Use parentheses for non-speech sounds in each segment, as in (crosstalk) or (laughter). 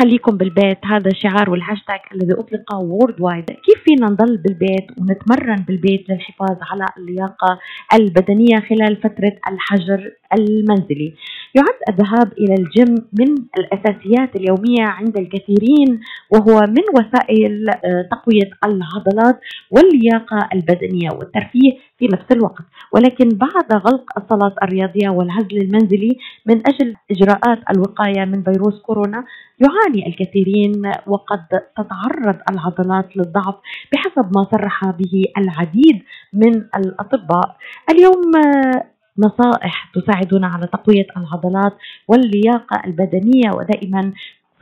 خليكم بالبيت. هذا شعار والهاشتاج الذي اطلق worldwide كيف فينا نضل بالبيت ونتمرن بالبيت للحفاظ على اللياقة البدنية خلال فترة الحجر؟ المنزلي. يعد الذهاب إلى الجيم من الأساسيات اليومية عند الكثيرين وهو من وسائل آه، تقوية العضلات واللياقة البدنية والترفيه في نفس الوقت. ولكن بعد غلق الصالات الرياضية والعزل المنزلي من أجل إجراءات الوقاية من فيروس كورونا يعاني الكثيرين وقد تتعرض العضلات للضعف بحسب ما صرح به العديد من الأطباء. اليوم آه، نصائح تساعدنا على تقوية العضلات واللياقة البدنية ودائما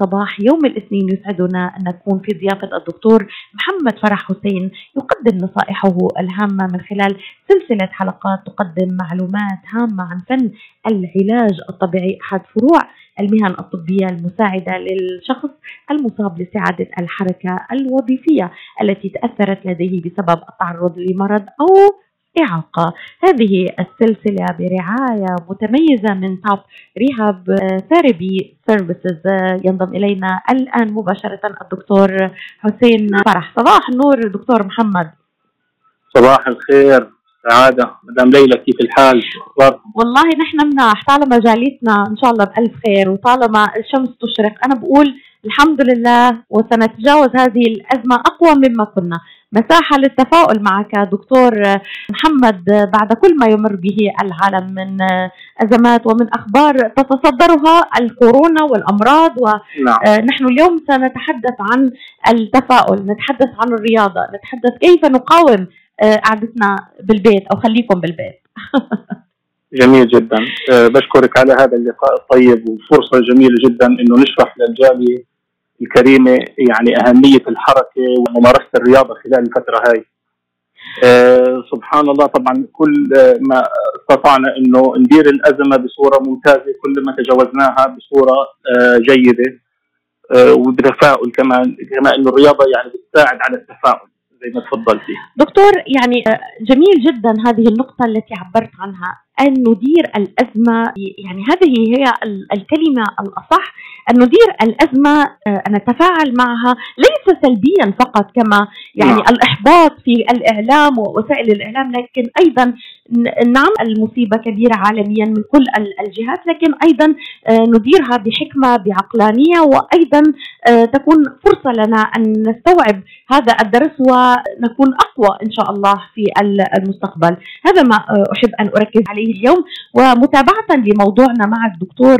صباح يوم الاثنين يسعدنا أن نكون في ضيافة الدكتور محمد فرح حسين يقدم نصائحه الهامة من خلال سلسلة حلقات تقدم معلومات هامة عن فن العلاج الطبيعي أحد فروع المهن الطبية المساعدة للشخص المصاب لاستعاده الحركة الوظيفية التي تأثرت لديه بسبب التعرض لمرض أو إعاقة هذه السلسلة برعاية متميزة من Top Rehab Therapy Services ينضم إلينا الآن مباشرة الدكتور حسين فرح. صباح النور دكتور محمد. صباح الخير. سعادة مدام ليلى كيف الحال؟ والله نحن مناح طالما جاليتنا إن شاء الله بألف خير وطالما الشمس تشرق أنا بقول الحمد لله وسنتجاوز هذه الأزمة أقوى مما كنا مساحة للتفاؤل معك دكتور محمد بعد كل ما يمر به العالم من أزمات ومن أخبار تتصدرها الكورونا والأمراض ونحن نعم. اليوم سنتحدث عن التفاؤل نتحدث عن الرياضة نتحدث كيف نقاوم قعدتنا بالبيت أو خليكم بالبيت. (laughs) جميل جدا. بشكرك على هذا اللقاء الطيب وفرصة جميلة جدا أنه نشرح للجالية الكريمة يعني أهمية الحركة وممارسة الرياضة خلال الفترة هاي. أه سبحان الله طبعا كل ما استطعنا إنه ندير الأزمة بصورة ممتازة كل ما تجاوزناها بصورة جيدة وبتفاؤل كمان كما إنه الرياضة يعني بتساعد على التفاؤل. زي ما تفضلتي. دكتور يعني جميل جدا هذه النقطة التي عبرت عنها أن ندير الأزمة يعني هذه هي الكلمة الأصح أن ندير الأزمة آه، أن نتفاعل معها ليس سلبيا فقط كما يعني نعم. الإحباط في الإعلام ووسائل الإعلام لكن أيضا نعم المصيبة كبيرة عالميا من كل الجهات لكن أيضا آه، نديرها بحكمة بعقلانية وأيضا آه، تكون فرصة لنا أن نستوعب هذا الدرس ونكون أقوى إن شاء الله في المستقبل هذا ما أحب أن أركز عليه اليوم. ومتابعة لموضوعنا معك دكتور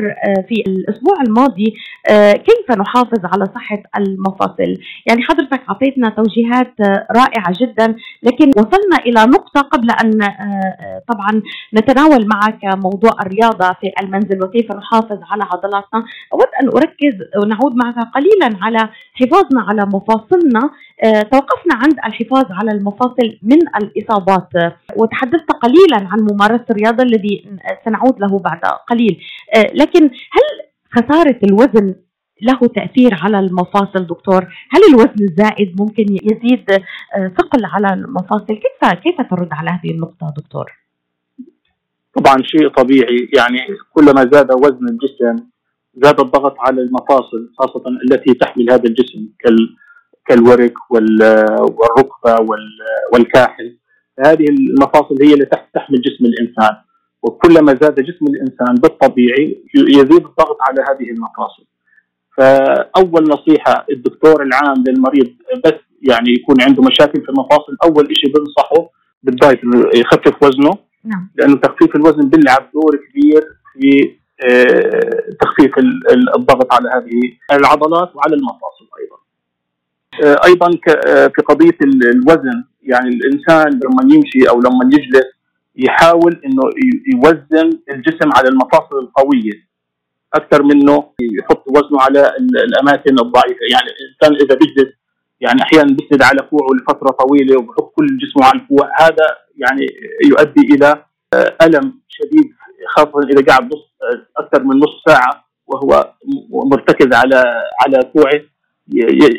في الأسبوع الماضي آه، كيف نحافظ على صحة المفاصل؟ يعني حضرتك أعطيتنا توجيهات آه، رائعة جدا لكن وصلنا إلى نقطة قبل أن آه، طبعا نتناول معك موضوع الرياضة في المنزل وكيف نحافظ على عضلاتنا. أود أن أركز ونعود معك قليلا على حفاظنا على مفاصلنا. توقفنا عند الحفاظ على المفاصل من الإصابات. وتحدثت قليلا عن ممارسة الرياضة الذي سنعود له بعد قليل. لكن هل خسارة الوزن له تأثير على المفاصل دكتور؟ هل الوزن الزائد ممكن يزيد آه، ثقل على المفاصل؟ كيف كيف ترد على هذه النقطة دكتور؟ طبعا شيء طبيعي. يعني كلما زاد وزن الجسم زاد الضغط على المفاصل خاصة التي تحمل هذا الجسم كالورك والركبة والكاحل هذه المفاصل هي التي تحمل جسم الإنسان وكلما زاد جسم الإنسان بالطبيعي يزيد الضغط على هذه المفاصل. فأول نصيحة الدكتور العام للمريض بس يعني يكون عنده مشاكل في المفاصل أول شيء بنصحه بالدايت يخفف وزنه نعم. لأنه تخفيف الوزن بيلعب دور كبير في آه، تخفيف الضغط على هذه العضلات وعلى المفاصل أيضا. آه، أيضا آه، في قضية الوزن يعني الإنسان لما يمشي أو لما يجلس يحاول إنه يوزن الجسم على المفاصل القوية أكثر منه يحط وزنه على الأماكن الضعيفة يعني الإنسان إذا بيجلس يعني أحيانا بيسند على كوعه لفترة طويلة وبحط كل جسمه على الكوع هذا يعني يؤدي إلى آه، ألم شديد خاصة إذا قاعد نص أكثر من نص ساعة وهو مرتكز على على كوعه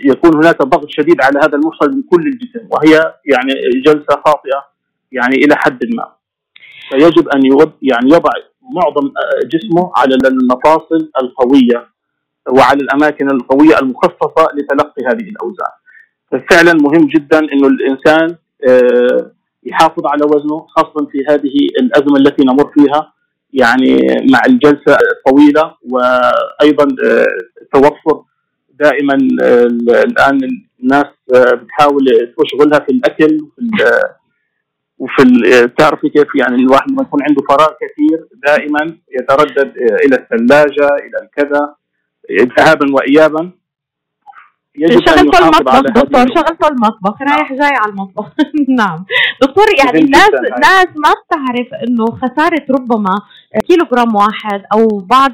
يكون هناك ضغط شديد على هذا المفصل من كل الجسم وهي يعني جلسة خاطئة يعني إلى حد ما فيجب أن يعني يضع معظم آه، جسمه على المفاصل القوية وعلى الأماكن القوية المخصصة لتلقي هذه الأوزان. ففعلا مهم جدا إنه الإنسان آه، يحافظ على وزنه خاصه في هذه الأزمة التي نمر فيها يعني مع الجلسة الطويله وأيضا آه، توفر دائما الآن الناس بتحاول تشغلها في الأكل وفي وفي تعرفي كيف يعني الواحد لما يكون عنده فراغ كثير دائما يتردد إلى الثلاجة إلى الكذا ذهابا وايابا. يجب شغلت المطبخ دكتور شغلت المطبخ. نعم. رايح جاي على المطبخ. (laughs) نعم. دكتور يعني الناس الناس ما بتعرف إنه خسارة ربما كيلو جرام واحد أو بعض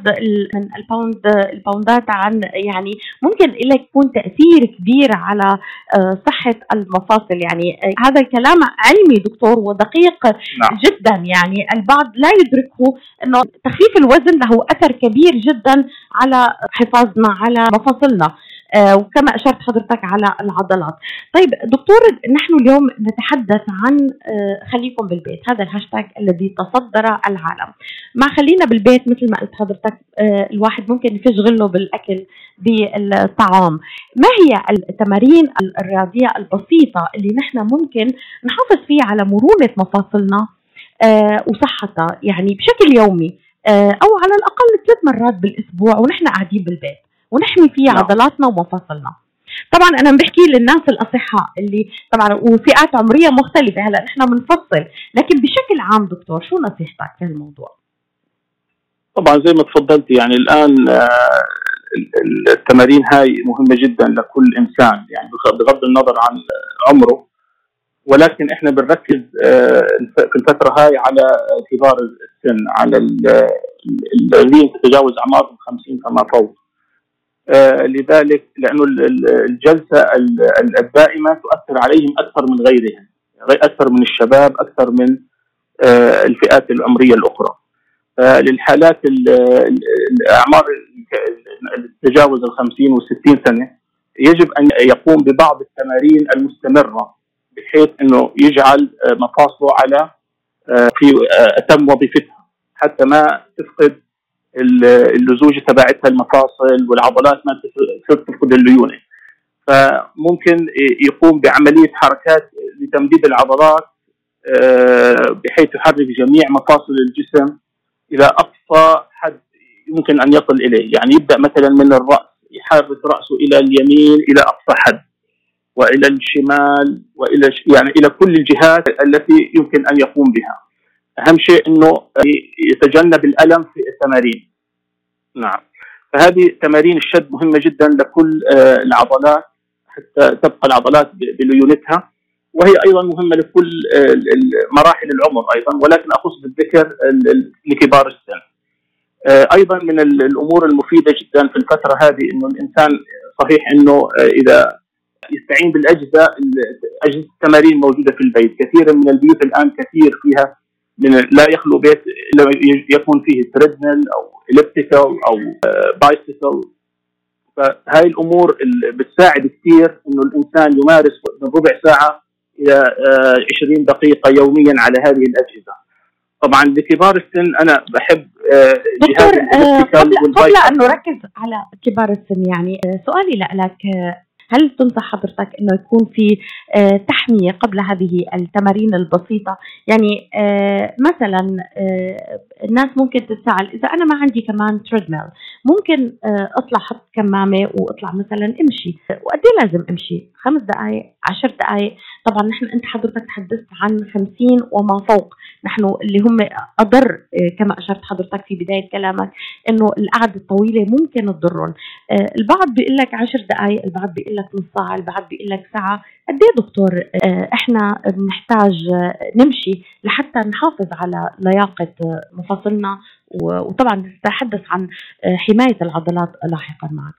من الباوند الباوندات عن يعني ممكن له يكون تأثير كبير على آه، صحة المفاصل. يعني آه، هذا الكلام علمي دكتور ودقيق نعم. جدا. يعني البعض لا يدركه إنه تخفيف الوزن له أثر كبير جدا على حفاظنا على مفاصلنا. وكما أشرت حضرتك على العضلات. طيب دكتور نحن اليوم نتحدث عن آه، خليكم بالبيت، هذا الهاشتاج الذي تصدر العالم. مع خلينا بالبيت مثل ما قلت حضرتك آه، الواحد ممكن يشغله بالأكل بالطعام. ما هي التمارين الرياضية البسيطة اللي نحن ممكن نحافظ فيها على مرونة مفاصلنا وصحتها يعني بشكل يومي أو على الأقل ثلاث مرات بالأسبوع ونحن قاعدين بالبيت. ونحمي فيه نعم. عضلاتنا ومفاصلنا. طبعا أنا بحكي للناس الأصحاء اللي طبعا وفئات عمرية مختلفة. هلأ نحن بنفصل لكن بشكل عام دكتور شو نصيحتك في الموضوع؟ طبعا زي ما تفضلت يعني الآن آه، التمارين هاي مهمة جدا لكل إنسان يعني بغض النظر عن عمره. ولكن إحنا بنركز آه، في الفترة هاي على كبار السن على الذين تتجاوز أعمارهم 50 فما فوق لذلك لأنه الجلسة الدائمة تؤثر عليهم أكثر من غيرهم أكثر من الشباب أكثر من آه، الفئات العمرية الأخرى. للحالات الاعمار تجاوز ال 50 و 60 سنة يجب أن يقوم ببعض التمارين المستمرة بحيث إنه يجعل آه، مفاصله على في أتم وظيفتها حتى ما تفقد اللزوجه تبعتها المفاصل والعضلات ما تفقد الليونة فممكن يقوم بعملية حركات لتمديد العضلات آه، بحيث يحرك جميع مفاصل الجسم إلى أقصى حد يمكن أن يصل إليه، يعني يبدأ مثلا من الرأس يحرك رأسه إلى اليمين إلى أقصى حد وإلى الشمال وإلى يعني إلى كل الجهات التي يمكن أن يقوم بها. أهم شيء إنه يتجنب الألم في التمارين. نعم. فهذه تمارين الشد مهمة جدا لكل آه، العضلات حتى تبقى العضلات بليونتها. وهي أيضا مهمة لكل آه، مراحل العمر أيضا ولكن أخص بالذكر لكبار السن. آه، أيضا من الأمور المفيدة جدا في الفترة هذه إنه الإنسان صحيح إنه إذا يستعين بالاجهزه اجهزه التمارين موجودة في البيت، كثيرا من البيوت الآن كثير فيها من لا يخلو بيت إلا يكون فيه تريدميل أو اليبتيكال أو بايسيكل فهاي الأمور اللي بتساعد كثير إنه الإنسان يمارس من ربع ساعة إلى 20 آه، دقيقة يوميا على هذه الأجهزة. طبعا لكبار السن أنا بحب آه، جهاز آه قبل, قبل أن نركز على كبار السن يعني آه، سؤالي لك هل تنصح حضرتك إنه يكون في آه، تحمية قبل هذه التمارين البسيطة؟ يعني آه، مثلا آه، الناس ممكن تتساءل إذا أنا ما عندي كمان تريدميل ممكن أطلع حط كمامة وأطلع مثلا أمشي. وقد إيه لازم أمشي؟ خمس دقائق عشر دقائق طبعا نحن أنت حضرتك تحدثت عن خمسين وما فوق. نحن اللي هم أضر كما أشرت حضرتك في بداية كلامك إنه القعدة الطويلة ممكن تضرهم. البعض بيقول لك عشر دقائق البعض بيقول لك نص ساعة البعض بيقول لك ساعة. قد إيه دكتور إحنا بنحتاج نمشي لحتى نحافظ على لياقة مفاصلنا؟ وطبعا نتحدث عن حماية العضلات لاحقا معك.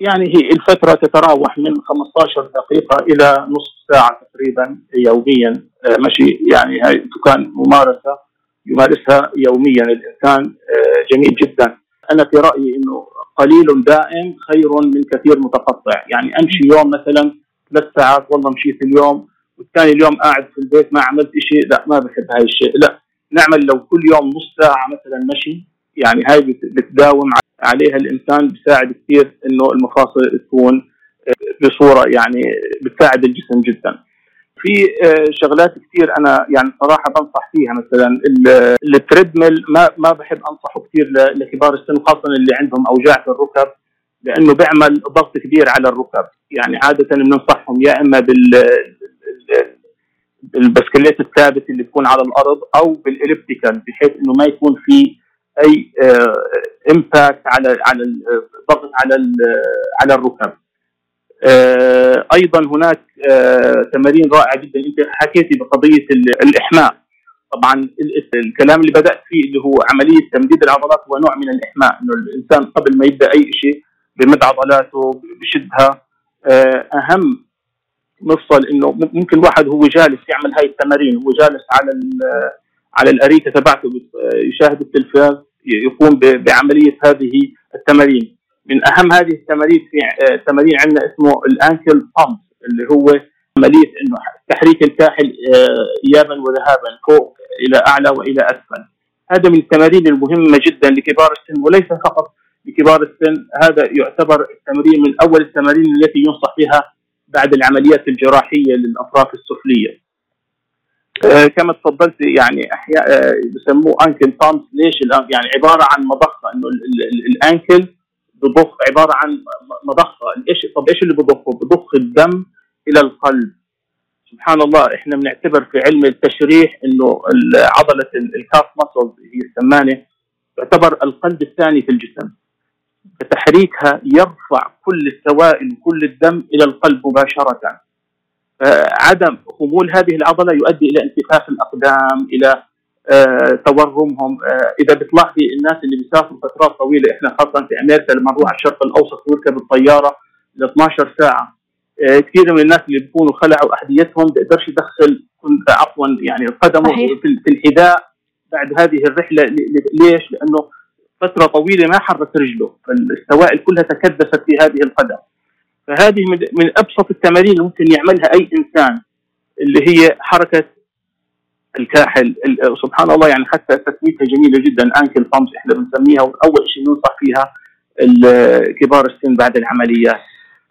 يعني هي الفترة تتراوح من 15 دقيقة إلى نصف ساعة تقريبا يوميا. آه، مشي يعني هاي كان ممارسة يمارسها يوميا. الإنسان آه، جميل جدا. أنا في رأيي أنه قليل دائم خير من كثير متقطع يعني أمشي يوم مثلا ثلاث ساعات والله مشيت اليوم والثاني اليوم قاعد في البيت ما عملت شيء لا ما بحب هاي الشيء لا نعمل لو كل يوم نص ساعة مثلا مشي يعني هاي بتداوم عليها الإنسان بيساعد كثير إنه المفاصل تكون بصورة يعني بتساعد الجسم جدا. في شغلات كثير أنا يعني صراحة بنصح فيها. مثلا التريدميل ما ما بحب أنصحه كثير لكبار السن خاصة اللي عندهم أوجاع في الركب لأنه بيعمل ضغط كبير على الركب. يعني عادة بننصحهم يا إما بال بالبسكليت الثابت اللي بيكون على الأرض أو بال elliptical بحيث إنه ما يكون في أي impact على على الضغط على على الركب. آه، أيضا هناك آه، تمارين رائعة جدا. أنت حكيتي بقضية الإحماء. طبعا الكلام اللي بدأت فيه اللي هو عملية تمديد العضلات هو نوع من الإحماء. إنه الإنسان قبل ما يبدأ أي شيء بمد عضلاته بشدها. آه، أهم مفصل إنه ممكن الواحد هو جالس يعمل هاي التمارين هو جالس على على الأريكة تبعته يشاهد التلفاز يقوم بعملية هذه التمارين. من أهم هذه التمارين في آه، تمارين عندنا اسمه الأنكل بامب اللي هو عمليه إنه تحريك الكاحل آه، ايابا وذهابا فوق إلى أعلى وإلى أسفل. هذا من التمارين المهمة جدا لكبار السن وليس فقط لكبار السن هذا يعتبر التمرين من أول التمارين التي ينصح بها بعد العمليات الجراحية للأطراف السفلية. آه كما تفضلت يعني أحياء آه بسموه أنكل بامس ليش يعني عبارة عن مضخة إنه الأنكل بضخ عبارة عن مضخة. إيش طب إيش اللي بضخه؟ بضخ الدم إلى القلب. سبحان الله إحنا بنعتبر في علم التشريح إنه عضلة الكاف ماسل هي السمانه تعتبر القلب الثاني في الجسم. فتحريكها يرفع كل السوائل كل الدم إلى القلب مباشرة. عدم خمول هذه العضلة يؤدي إلى انتفاخ الأقدام إلى تورمهم آه، إذا بتلاحظي الناس اللي بيسافروا فترات طويلة إحنا خاصة في أمريكا لما نروح على الشرق الأوسط ونركب الطيارة ل 12 ساعة آه، كثير من الناس اللي بيكونوا خلعوا أحذيتهم بيقدرش يدخل عفوا يعني قدمه في الحذاء بعد هذه الرحلة ليش؟ لأنه فترة طويلة ما حرك رجله فالسوائل كلها تكدست في هذه القدم. فهذه من أبسط التمارين اللي ممكن يعملها أي إنسان اللي هي حركة الكاحل سبحان الله يعني حتى تسميتها جميلة جدا. انكل بامس إحنا بنسميها وأول شيء ننصح فيها كبار السن بعد العمليات.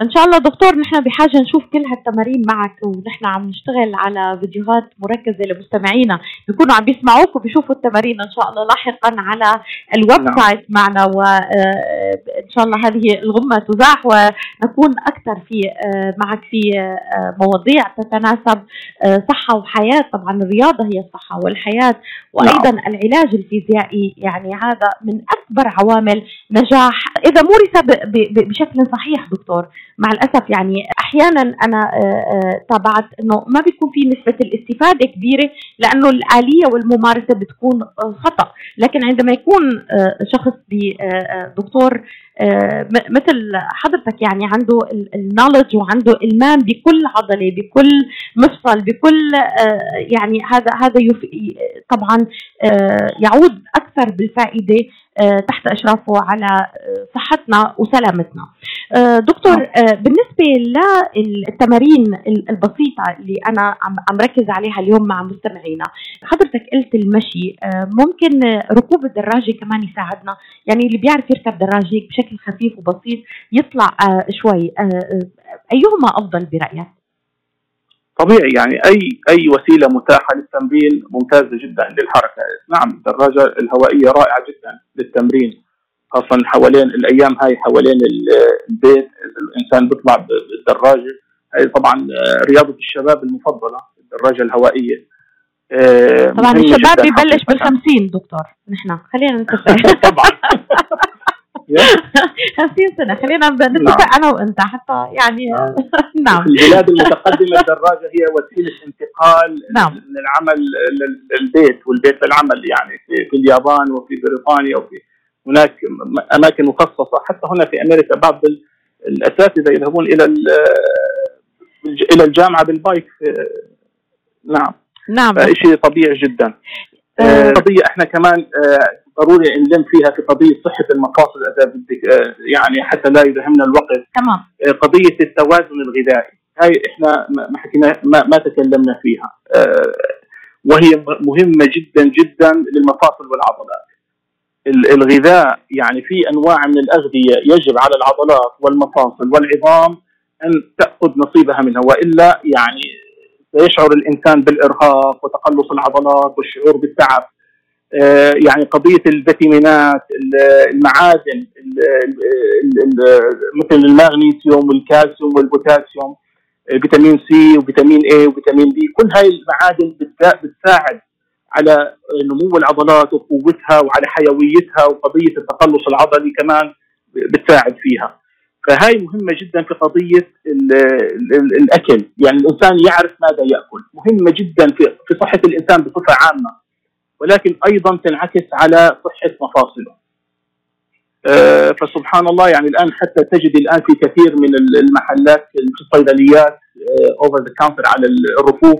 إن شاء الله دكتور نحن بحاجة نشوف كل هالتمارين معك ونحن عم نشتغل على فيديوهات مركزة لمستمعينا. بيكونوا عم بيسمعوك وبيشوفوا التمارين إن شاء الله لاحقا على الويب نعم. site معنا. وإن آه، شاء الله هذه الغمة تزاح ونكون أكثر في آه، معك في آه، مواضيع تتناسب صحة وحياة. طبعا الرياضة هي الصحة والحياة وأيضا نعم. العلاج الفيزيائي. يعني هذا من أكبر عوامل نجاح إذا مورس بشكل صحيح دكتور. مع الأسف يعني أحيانا أنا آه، آه، تابعت إنه ما بيكون في نسبة الاستفادة كبيرة لأنه الآلية والممارسة بتكون آه، خطأ. لكن عندما يكون شخص دكتور مثل حضرتك يعني عنده النولج وعنده إلمام بكل عضلة بكل مفصل بكل يعني هذا هذا طبعا يعود أكثر بالفائدة تحت إشرافه على صحتنا وسلامتنا. دكتور نعم. بالنسبة للتمارين البسيطة اللي أنا عم ركز عليها اليوم مع مستمعينا، حضرتك قلت المشي ممكن ركوب الدراجة كمان يساعدنا، يعني اللي بيعرف يركب دراجة بشكل خفيف وبسيط يطلع شوي، أيهما أفضل برأيك؟ طبيعي يعني أي أي وسيلة متاحة للتمرين ممتازة جدا للحركة، نعم الدراجة الهوائية رائعة جدا للتمرين خاصه حوالين الأيام هاي حوالين البيت الإنسان بيطلع بالدراجة. هاي طبعا رياضة الشباب المفضلة الدراجة الهوائية. آه، طبعا الشباب ببلش بالخمسين دكتور. نحن خلينا نتفق. (laughs) طبعا. (laughs) 50 سنة خلينا نتفق نعم. أنا وأنت حتى يعني نعم, (laughs) نعم. البلاد المتقدمة الدراجة هي وسيلة انتقال نعم. من العمل للبيت والبيت للعمل يعني في, في اليابان وفي بريطانيا وفي هناك أماكن مخصصة حتى هنا في أمريكا بعض الأساتذة يذهبون إلى إلى الجامعة بالبايك نعم نعم شيء طبيعي جدا آه. قضية إحنا كمان آه، ضروري نلم فيها في قضية صحة بدك آه، يعني حتى لا يدهمنا الوقت. تمام. آه، قضية التوازن الغذائي. هاي إحنا ما حكينا ما, ما تكلمنا فيها. آه، وهي مهمة جدا جدا للمفاصل والعضلات. الغذاء يعني في أنواع من الأغذية يجب على العضلات والمفاصل والعظام أن تأخذ نصيبها منها وإلا يعني سيشعر الإنسان بالإرهاق وتقلص العضلات والشعور بالتعب. يعني قضية الفيتامينات المعادن مثل المغنيسيوم والكالسيوم والبوتاسيوم فيتامين C وفيتامين E وفيتامين B كل هاي المعادن بتساعد على نمو العضلات وقوتها وعلى حيويتها وقضية التقلص العضلي كمان بتساعد فيها. فهاي مهمة جدا في قضية ال ال الأكل يعني الإنسان يعرف ماذا يأكل. مهمة جدا في, في صحة الإنسان بصفة عامة. ولكن أيضا تنعكس على صحة مفاصله. أه فسبحان الله يعني الآن حتى تجد الآن في كثير من المحلات الصيدليات over the counter على الرفوف.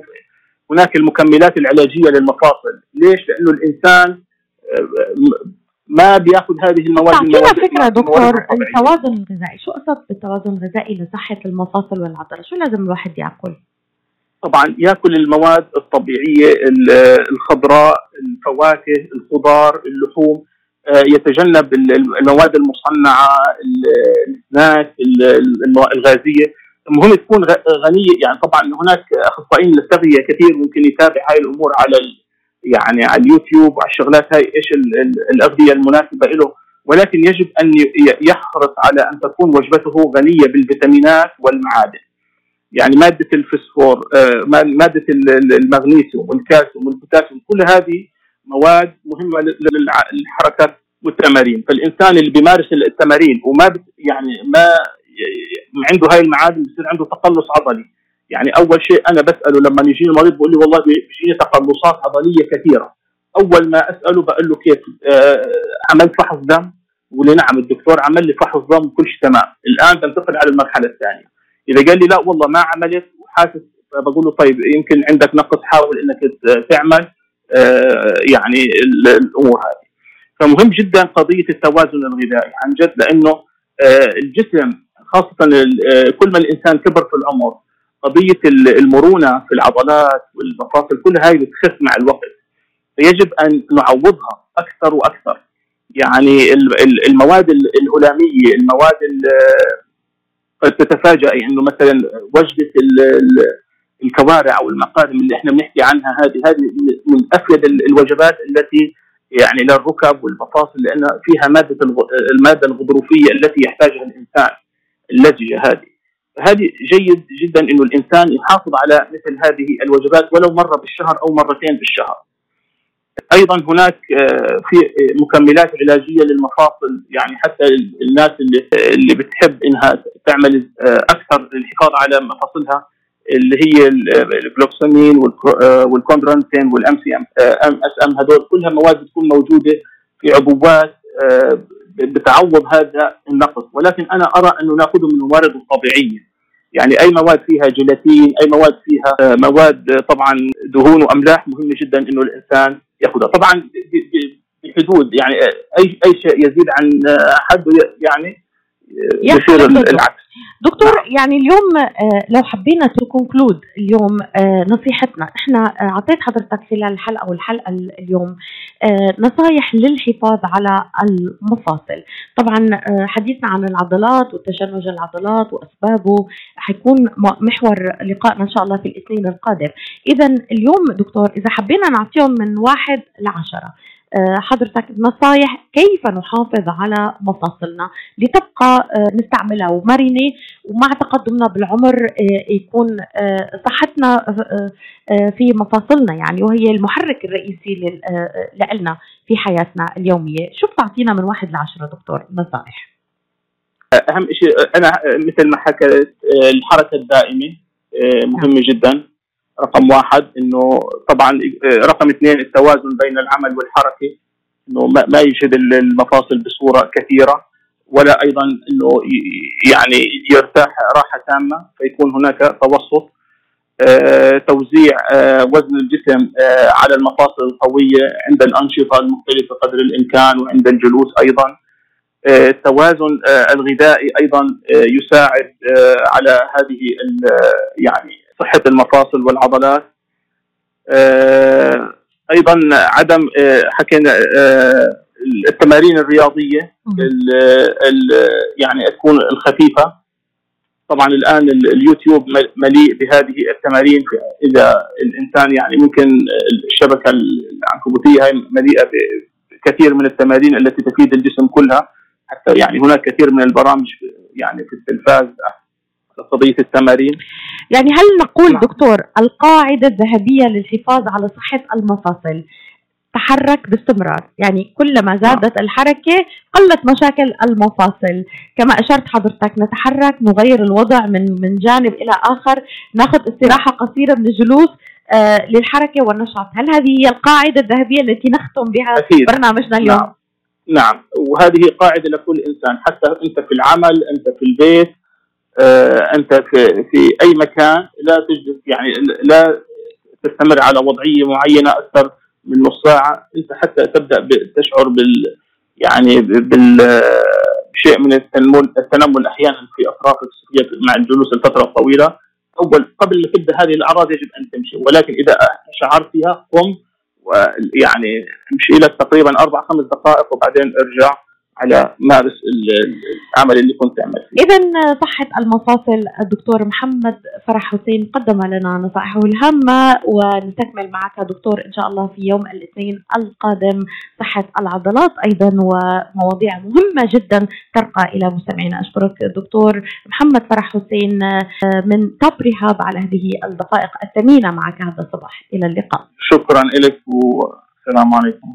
هناك المكملات العلاجية للمفاصل. ليش؟ لأنه الإنسان آه، ما بيأخذ هذه المواد تعطينا فكرة دكتور التوازن الغذائي. شو قصد بالتوازن الغذائي لصحة المفاصل والعضلة؟ شو لازم الواحد يأكل؟ طبعا ياكل المواد الطبيعية الخضراء الفواكه الخضار اللحوم آه، يتجنب المواد المصنعة السناك الغازية. المهم تكون غنية. يعني طبعا هناك أخصائيين للتغذية كثير ممكن يتابع هاي الأمور على يعني على اليوتيوب وعلى الشغلات هاي إيش الأغذية المناسبة له. ولكن يجب أن يحرص على أن تكون وجبته غنية بالفيتامينات والمعادن. يعني مادة الفسفور آه، مادة المغنيسيوم والكالسيوم والبوتاسيوم كل هذه مواد مهمة للحركه والتمارين. فالإنسان اللي بيمارس التمارين وما يعني ما عنده هاي المعادن بصير عنده تقلص عضلي. يعني أول شيء أنا بسأله لما يجيني المريض بيقول لي والله بيجيني تقلصات عضلية كثيرة. أول ما أسأله بقول له كيف آه عملت فحص دم؟ بقول لي نعم الدكتور عمل لي فحص دم وكل شيء تمام. الآن بنتقل على المرحلة الثانية. إذا قال لي لا والله ما عملت وحاسس بقول له طيب يمكن عندك نقص حاول إنك تعمل آه يعني الأمور هذه. فمهم جدا قضية التوازن الغذائي عن جد لأنه آه الجسم خاصة آه، كل ما الإنسان كبر في العمر قضية المرونة في العضلات والمفاصل كل هاي بتخف مع الوقت. فيجب أن نعوضها أكثر وأكثر. يعني المواد الهلاميه المواد قد تتفاجئ إنه مثلا وجبه الكوارع أو المقادم اللي إحنا بنحكي عنها هذه هذه من افيد الوجبات التي يعني للركب والمفاصل لأن فيها مادة المادة الغضروفية التي يحتاجها الإنسان اللزجه هذه هذه جيد جدا إنه الإنسان يحافظ على مثل هذه الوجبات ولو مرة بالشهر أو مرتين بالشهر. أيضا هناك آه، في مكملات علاجية للمفاصل يعني حتى الناس اللي اللي بتحب إنها تعمل آه، أكثر للحفاظ على مفاصلها اللي هي ال glucosamine وال chondroitin وال M C M S M هذول كلها مواد بتكون موجودة في عبوات آه، بتعوض هذا النقص. ولكن أنا أرى أنه نأخذه من الموارد الطبيعية. يعني أي مواد فيها جيلاتين أي مواد فيها مواد طبعا دهون وأملاح مهمه جدا إنه الإنسان يأخذها. طبعا بحدود يعني أي أي شيء يزيد عن حده يعني يصير العكس. دكتور يعني اليوم آه، لو حبينا ت conclude اليوم آه، نصيحتنا إحنا آه، أعطيت حضرتك خلال الحلقة والحلقة اليوم نصايح للحفاظ على المفاصل. طبعا حديثنا عن العضلات وتشنج العضلات وأسبابه حيكون محور لقائنا إن شاء الله في الاثنين القادم. اذا اليوم دكتور إذا حبينا نعطيهم من واحد لعشرة. آه، حضرتك نصايح كيف نحافظ على مفاصلنا لتبقى آه، نستعملها ومرنة ومع تقدمنا بالعمر آه، يكون صحتنا في مفاصلنا يعني وهي المحرك الرئيسي لنا في حياتنا اليومية. شو بتعطينا من واحد لعشرة دكتور؟ نصائح أهم شيء أنا مثل ما حكيت الحركة الدائمة مهمة نعم. جدا. رقم واحد إنه طبعا آه، رقم اثنين التوازن بين العمل والحركة إنه ما يجهد المفاصل بصورة كثيرة ولا أيضا إنه يعني يرتاح راحة تامة فيكون هناك توسط آه توزيع آه وزن الجسم على المفاصل القوية عند الأنشطة المختلفة قدر الإمكان وعند الجلوس أيضا. التوازن الغذائي أيضا يساعد على هذه يعني صحة المفاصل والعضلات. آه، أيضا عدم آه، حكينا آه، التمارين الرياضية ال ال يعني تكون الخفيفة. طبعا الآن اليوتيوب مليء بهذه التمارين. إذا الإنسان يعني ممكن الشبكة العنكبوتية مليئة بكثير من التمارين التي تفيد الجسم كلها. حتى يعني هناك كثير من البرامج يعني في التلفاز قضيه التمارين. يعني هل نقول نعم. دكتور القاعدة الذهبية للحفاظ على صحة المفاصل تحرك باستمرار يعني كلما زادت نعم. الحركة قلت مشاكل المفاصل كما أشرت حضرتك نتحرك نغير الوضع من من جانب إلى آخر ناخذ استراحة قصيرة من الجلوس آه للحركة والنشاط هل هذه هي القاعدة الذهبية التي نختم بها أكيد. برنامجنا اليوم نعم. نعم وهذه قاعدة لكل إنسان حتى أنت في العمل أنت في البيت آه أنت في, في أي مكان لا تجلس يعني لا تستمر على وضعية معينة أكثر من نص ساعة أنت حتى تبدأ تشعر بال يعني بال بشيء من التنمل التنمل أحيانا في اطراف الصدريه مع الجلوس الفترة الطويله أول قبل ما تبدأ هذه الأعراض يجب أن تمشي ولكن إذا شعرت فيها قم ويعني امشي لك تقريبا أربع خمس دقائق وبعدين ارجع. على مارس العمل اللي كنت تعمل فيه. اذا صحة المفاصل الدكتور محمد فرح حسين قدم لنا نصائحه الهامة ونستكمل معك دكتور إن شاء الله في يوم الاثنين القادم. صحة العضلات أيضا ومواضيع مهمة جدا ترقى إلى مستمعينا. أشكرك دكتور محمد فرح حسين من توب ريهاب على هذه الدقائق الثمينة. معك هذا الصباح. إلى اللقاء. شكرا لك والسلام عليكم.